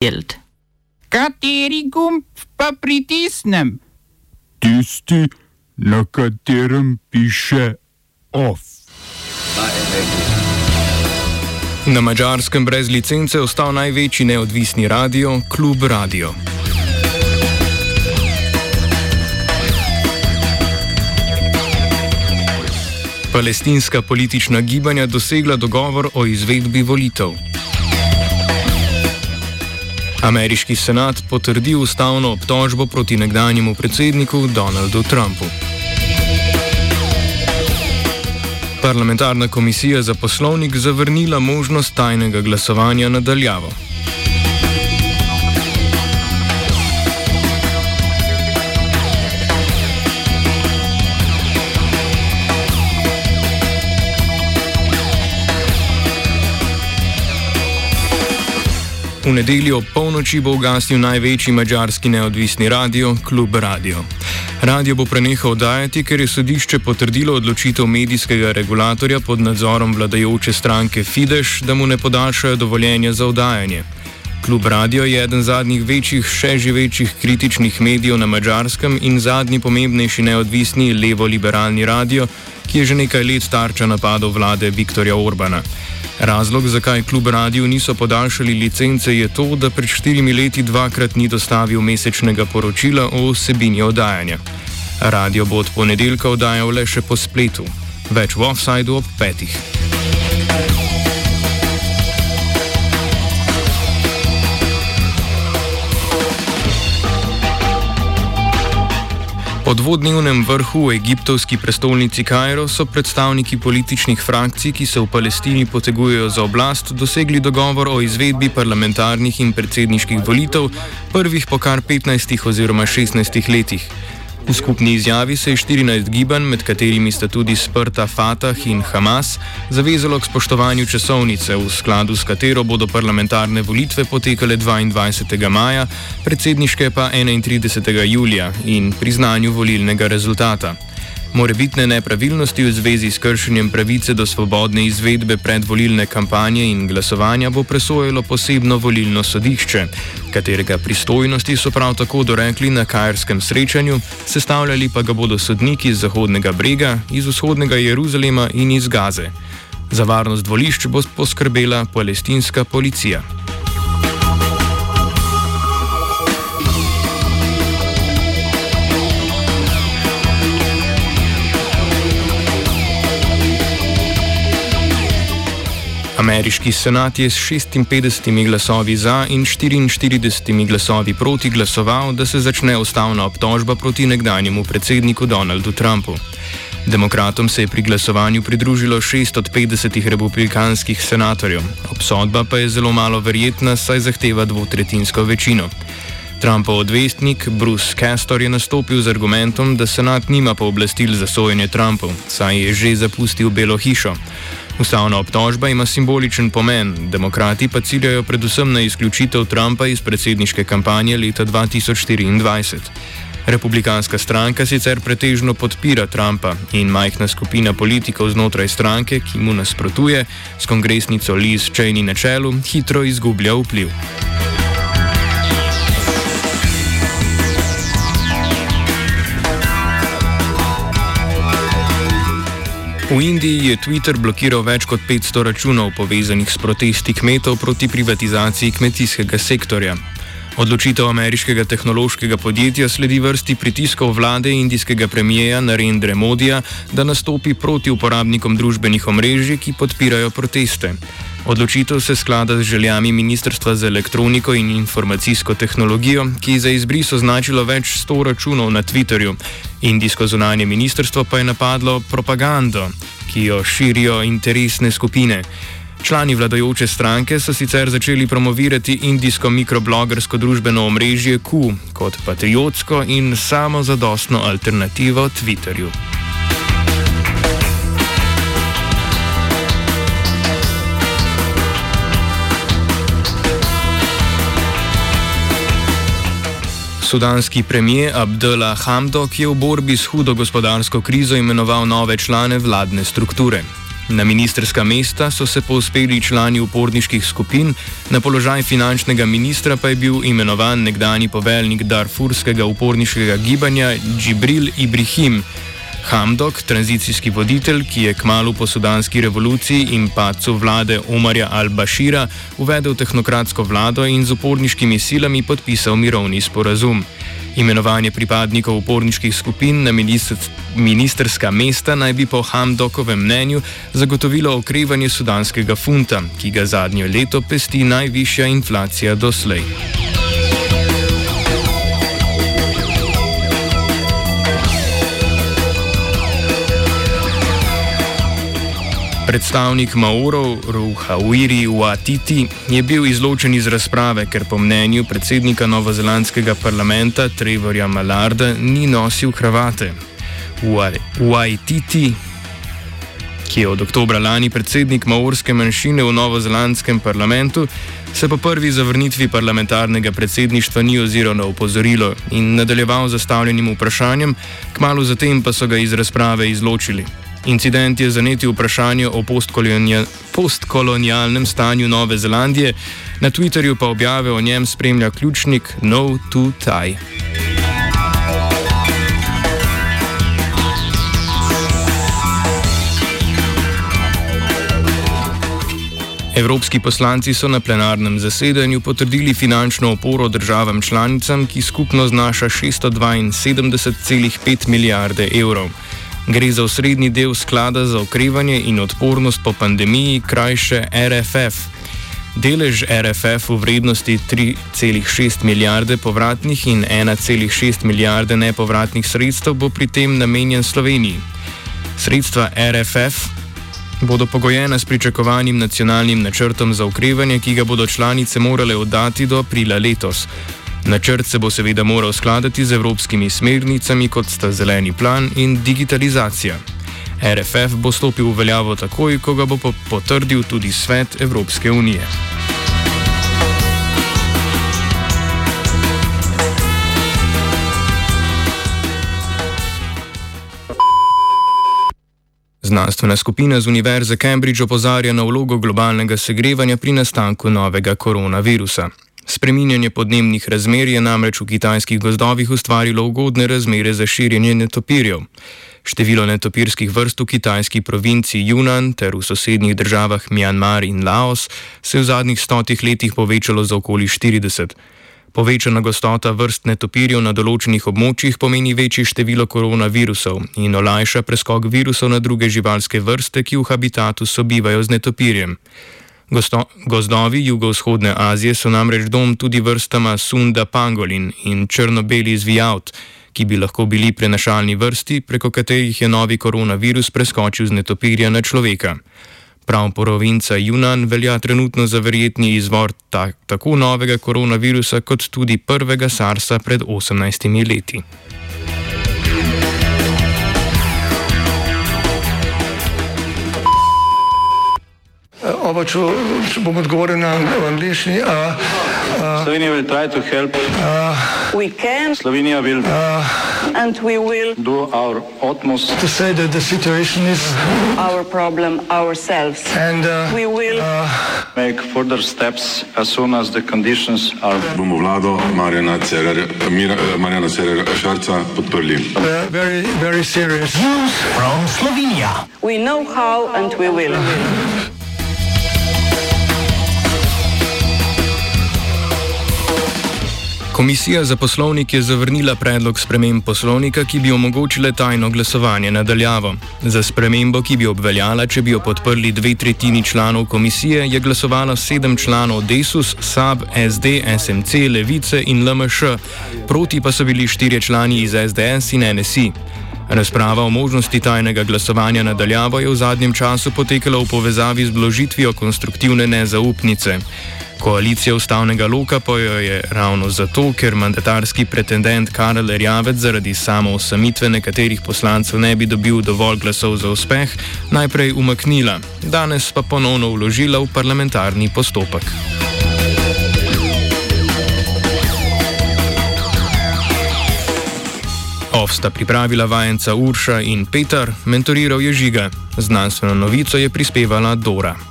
Geld. Kateri gumb pa pritisnem? Tisti, na katerem piše OF. Na mačarskem brez licence ostal največji neodvisni radio, Klub Radio. Palestinska politična gibanja dosegla dogovor o izvedbi volitev. Ameriški senat potrdil ustavno obtožbo proti nekdanjemu predsedniku Donaldu Trumpu. Parlamentarna komisija za poslovnik zavrnila možnost tajnega glasovanja nadaljavo. V nedeljo ob polnoči bo ugasnil največji mađarski neodvisni radio, Klub Radio. Radio bo prenehal dajati, ker je sodišče potrdilo odločitev medijskega regulatorja pod nadzorom vladajoče stranke Fidesz, da mu ne podaljšajo dovoljenja za oddajanje. Klub Radio je eden zadnjih večjih, še živečih kritičnih medijev na mačarskem in zadnji pomembnejši neodvisni levo-liberalni radio, ki je že nekaj let tarča napadov vlade Viktorja Orbana. Razlog, zakaj klub Radio niso podaljšali licence, je to, da pred štirimi leti dvakrat ni dostavil mesečnega poročila o vsebini oddajanja. Radio bo od ponedeljka oddajal le še po spletu. Več v offsajdu ob petih. Po dvodnevnem vrhu v egiptovski prestolnici Kajro so predstavniki političnih frakcij, ki se v Palestini potegujejo za oblast, dosegli dogovor o izvedbi parlamentarnih in predsedniških volitev, prvih po kar 15 oziroma 16 letih. V skupni izjavi se je 14 gibanj, med katerimi sta tudi sprta Fatah in Hamas, zavezalo k spoštovanju časovnice, v skladu s katero bodo parlamentarne volitve potekale 22. maja, predsedniške pa 31. julija in priznanju volilnega rezultata. Morebitne nepravilnosti v zvezi s kršenjem pravice do svobodne izvedbe predvolilne kampanje in glasovanja bo presojalo posebno volilno sodišče, katerega pristojnosti so prav tako dorekli na kajerskem srečanju, sestavljali pa ga bodo sodniki iz Zahodnega brega, iz vzhodnega Jeruzalema in iz Gaze. Za varnost volišč bo poskrbela palestinska policija. Ameriški senat je s 56 glasovi za in 44 glasovi proti glasoval, da se začne ustavna obtožba proti nekdanjemu predsedniku Donaldu Trumpu. Demokratom se je pri glasovanju pridružilo 6 od 50 republikanskih senatorjev. Obsodba pa je zelo malo verjetna, saj zahteva dvotretinsko večino. Trumpov odvestnik Bruce Castor je nastopil z argumentom, da senat nima pooblastil za sojenje Trumpu, saj je že zapustil Belo hišo. Ustavna obtožba ima simboličen pomen, demokrati pa ciljajo predvsem na izključitev Trumpa iz predsedniške kampanje leta 2024. Republikanska stranka sicer pretežno podpira Trumpa in majhna skupina politikov znotraj stranke, ki mu nasprotuje, s kongresnico Liz Cheney na čelu, hitro izgublja vpliv. V Indiji je Twitter blokiral več kot 500 računov povezanih s protesti kmetov proti privatizaciji kmetijskega sektorja. Odločitev ameriškega tehnološkega podjetja sledi vrsti pritiskov vlade indijskega premijeja Narendra Modija, da nastopi proti uporabnikom družbenih omrežij, ki podpirajo proteste. Odločitev se sklada z željami Ministrstva za elektroniko in informacijsko tehnologijo, ki je za izbris označilo več sto računov na Twitterju. Indijsko zunanje ministrstvo pa je napadlo propagando, ki jo širijo interesne skupine. Člani vladajoče stranke so sicer začeli promovirati indijsko mikroblogersko družbeno omrežje Q kot patriotsko in samozadostno alternativo Twitterju. Sudanski premijer Abdullah Hamdok je v borbi s hudo gospodarsko krizo imenoval nove člane vladne strukture. Na ministerska mesta so se povzpeli člani uporniških skupin, na položaj finančnega ministra pa je bil imenovan nekdani poveljnik Darfurskega uporniškega gibanja Džibril Ibrahim. Hamdok, tranzicijski voditelj, ki je kmalo po sudanski revoluciji in pacu vlade Omarja al-Bashira uvedel tehnokratsko vlado in z uporniškimi silami podpisal mirovni sporazum. Imenovanje pripadnikov uporniških skupin na ministerska mesta naj bi po Hamdokovem mnenju zagotovilo okrevanje sudanskega funta, ki ga zadnjo leto pesti najvišja inflacija doslej. Predstavnik Maorov, Ruhawiri Watiti, je bil izločen iz razprave, ker po mnenju predsednika novozelandskega parlamenta Trevorja Malarda ni nosil kravate. Watiti, ki je od oktobra lani predsednik maorske manjšine v novozelandskem parlamentu, se po prvi zavrnitvi parlamentarnega predsedništva ni oziral na opozorilo in nadaljeval zastavljenim vprašanjem, kmalo zatem pa so ga iz razprave izločili. Incident je zanetil vprašanje o postkolonialnem stanju Nove Zelandije, na Twitterju pa objave o njem spremlja ključnik No to Tie. Evropski poslanci so na plenarnem zasedanju potrdili finančno oporo državam članicam, ki skupno znaša 672,5 milijarde evrov. Gre za osrednji del sklada za okrevanje in odpornost po pandemiji, krajše RFF. Delež RFF v vrednosti 3,6 milijarde povratnih in 1,6 milijarde nepovratnih sredstev bo pri tem namenjen Sloveniji. Sredstva RFF bodo pogojena s pričakovanim nacionalnim načrtom za okrevanje, ki ga bodo članice morale oddati do aprila letos. Načrt se bo seveda moral skladati z evropskimi smernicami, kot sta zeleni plan in digitalizacija. RFF bo stopil v veljavo takoj, ko ga bo potrdil tudi svet Evropske unije. Znanstvena skupina z Univerze Cambridge opozarja na vlogo globalnega segrevanja pri nastanku novega koronavirusa. Spreminjanje podnebnih razmer je namreč v kitajskih gozdovih ustvarilo ugodne razmere za širjenje netopirjev. Število netopirskih vrst v kitajski provinci Yunnan ter v sosednjih državah Mjanmar in Laos se je v zadnjih stotih letih povečalo za okoli 40. Povečana gostota vrst netopirjev na določenih območjih pomeni večje število koronavirusov in olajša preskok virusov na druge živalske vrste, ki v habitatu sobivajo z netopirjem. Gosto, gozdovi jugovzhodne Azije so namreč dom tudi vrstama Sunda pangolin in črno-beli zvijaut, ki bi lahko bili prenašalni vrsti, preko katerih je novi koronavirus preskočil z netopirja na človeka. Prav provinca Yunan velja trenutno za verjetni izvor tak, tako novega koronavirusa kot tudi prvega SARS-a pred 18 leti. Oba, če, če bom odgovoril na angliški. Slovenija will try to help. Uh, We can Slovenija will uh, and we will do our utmost to say that the situation is, our problem ourselves. and uh, We will make further steps as soon as the conditions are bomo vlado Marjana Cererja, Mira- eh, Marjana Cererja Šarca podprli. uh, very, very serious. we know how and we will. Komisija za poslovnik je zavrnila predlog sprememb poslovnika, ki bi omogočile tajno glasovanje nadaljavo. Za spremembo, ki bi obveljala, če bi jo podprli dve tretjini članov komisije, je glasovalo sedem članov Desus, SAB, SD, SMC, Levice in LMŠ, proti pa so bili štirje člani iz SDS in NSI. Razprava o možnosti tajnega glasovanja nadaljavo je v zadnjem času potekala v povezavi z vložitvijo konstruktivne nezaupnice. Koalicija ustavnega loka pa jo je ravno zato, ker mandatarski pretendent Karel Erjavec zaradi samo osamitve nekaterih poslancev ne bi dobil dovolj glasov za uspeh, najprej umaknila, danes pa ponovno vložila v parlamentarni postopek. Ov sta pripravila vajenca Urša in Petar, mentoriral je žiga. Znanstveno novico je prispevala Dora.